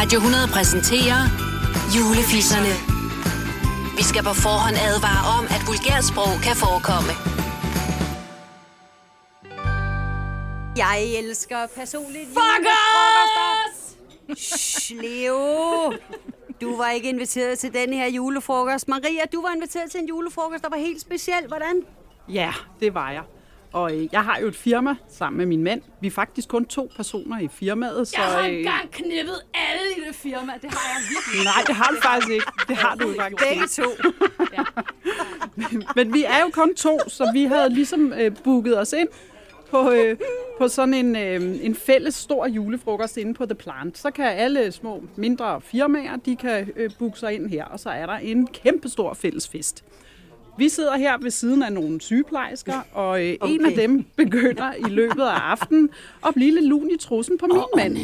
Radio 100 præsenterer Julefisserne. Vi skal på forhånd advare om, at vulgært sprog kan forekomme. Jeg elsker personligt Fuck Shh, Leo. Du var ikke inviteret til den her julefrokost. Maria, du var inviteret til en julefrokost, der var helt speciel. Hvordan? Ja, det var jeg. Og øh, jeg har jo et firma sammen med min mand. Vi er faktisk kun to personer i firmaet. Så, Jeg har øh, engang knippet alle i det firma. Det har jeg virkelig. Nej, det har du faktisk ikke. Det har du faktisk Begge ikke. to. Men vi er jo kun to, så vi havde ligesom øh, booket os ind på, øh, på sådan en, øh, en fælles stor julefrokost inde på The Plant. Så kan alle små, mindre firmaer, de kan øh, booke sig ind her, og så er der en kæmpe stor fælles fest. Vi sidder her ved siden af nogle sygeplejersker, og øh, okay. en af dem begynder i løbet af aftenen at blive lidt lun i trussen på min mand.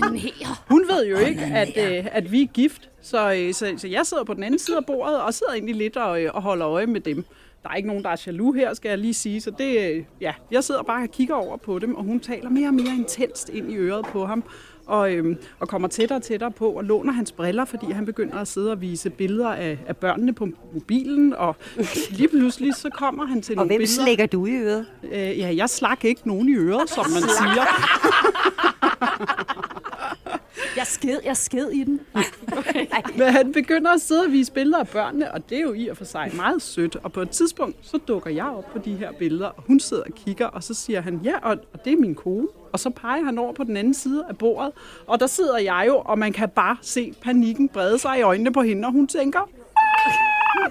Hun ved jo ikke, at, øh, at vi er gift, så, øh, så, så jeg sidder på den anden side af bordet og sidder egentlig lidt og, øh, og holder øje med dem. Der er ikke nogen, der er jaloux her, skal jeg lige sige. Så det, øh, ja, jeg sidder bare og kigger over på dem, og hun taler mere og mere intenst ind i øret på ham. Og, øhm, og kommer tættere og tættere på og låner hans briller, fordi han begynder at sidde og vise billeder af, af børnene på mobilen. Og lige pludselig så kommer han til Og nogle hvem billeder. slækker du i øret? Øh, ja, jeg slak ikke nogen i øret, som man siger. Jeg sked, jeg sked i den. Men han begynder at sidde og vise billeder af børnene, og det er jo i og for sig meget sødt. Og på et tidspunkt, så dukker jeg op på de her billeder, og hun sidder og kigger, og så siger han, ja, og, og det er min kone. Og så peger han over på den anden side af bordet, og der sidder jeg jo, og man kan bare se panikken brede sig i øjnene på hende, og hun tænker,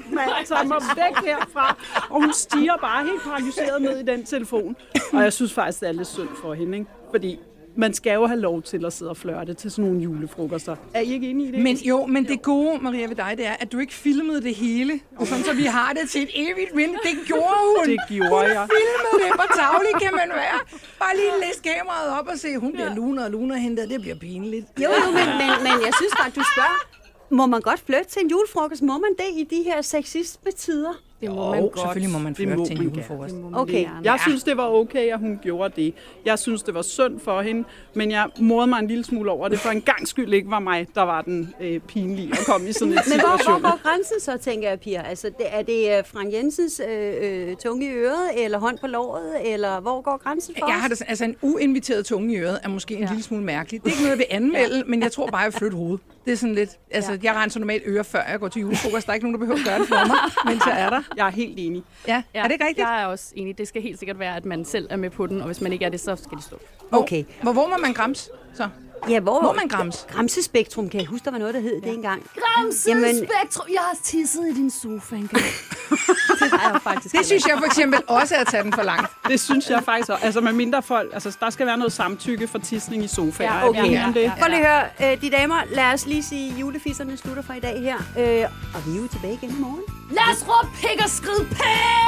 man tager mig væk herfra. Og hun stiger bare helt paralyseret ned i den telefon. Og jeg synes faktisk, det er lidt synd for hende, ikke? Fordi man skal jo have lov til at sidde og flørte til sådan nogle julefrokoster. Er I ikke enige i det? Men jo, men det gode, Maria, ved dig, det er, at du ikke filmede det hele, sådan så vi har det til et evigt minde. Det gjorde hun. Det gjorde jeg. filmede det. Hvor tavlig kan man være? Bare lige læse kameraet op og se, hun bliver luner og luner hende der. Det bliver pinligt. Jo, jo, men, men, men jeg synes bare, du spørger. Må man godt flytte til en julefrokost? Må man det i de her sexisme tider? Det må Jo, man godt. selvfølgelig må man flytte til en julefrokost. Okay. Jeg synes, det var okay, at hun gjorde det. Jeg synes, det var synd for hende, men jeg morede mig en lille smule over det, for en gang skyld ikke var mig, der var den øh, pinlige at komme i sådan en Men hvor, hvor situation. går grænsen så, tænker jeg, Pia? Altså, det, er det øh, Frank Jensens øh, øh, tunge i øret, eller hånd på låret, eller hvor går grænsen for Jeg os? har det, altså en uinviteret tunge i øret er måske en ja. lille smule mærkelig. Det er ikke noget, jeg vil anmelde, ja. men jeg tror bare, jeg vil flytte hovedet. Det er sådan lidt, altså ja. jeg renser normalt øre, før jeg går til julefrokost. Der er ikke nogen, der behøver at gøre det for mig, mens jeg er der. Jeg er helt enig. Ja, ja. er det ikke rigtigt? Jeg er også enig. Det skal helt sikkert være, at man selv er med på den, og hvis man ikke er det, så skal det stå. Okay. Hvor, hvor må man grams så? Ja, hvor, Må man grams? Gramsespektrum, kan jeg huske, der var noget, der hed det engang. Jamen- Spektrum. Jeg har tisset i din sofa engang. det har jeg faktisk. Det synes jeg for eksempel også er at tage den for langt. Det synes jeg faktisk også. Altså med mindre folk, altså der skal være noget samtykke for tisning i sofaer. Ja, okay. om det? Prøv lige at høre, øh, de damer, lad os lige sige, julefisserne slutter fra i dag her. Øh, og vi er jo tilbage igen i morgen. Lad os råbe pik og skride pik!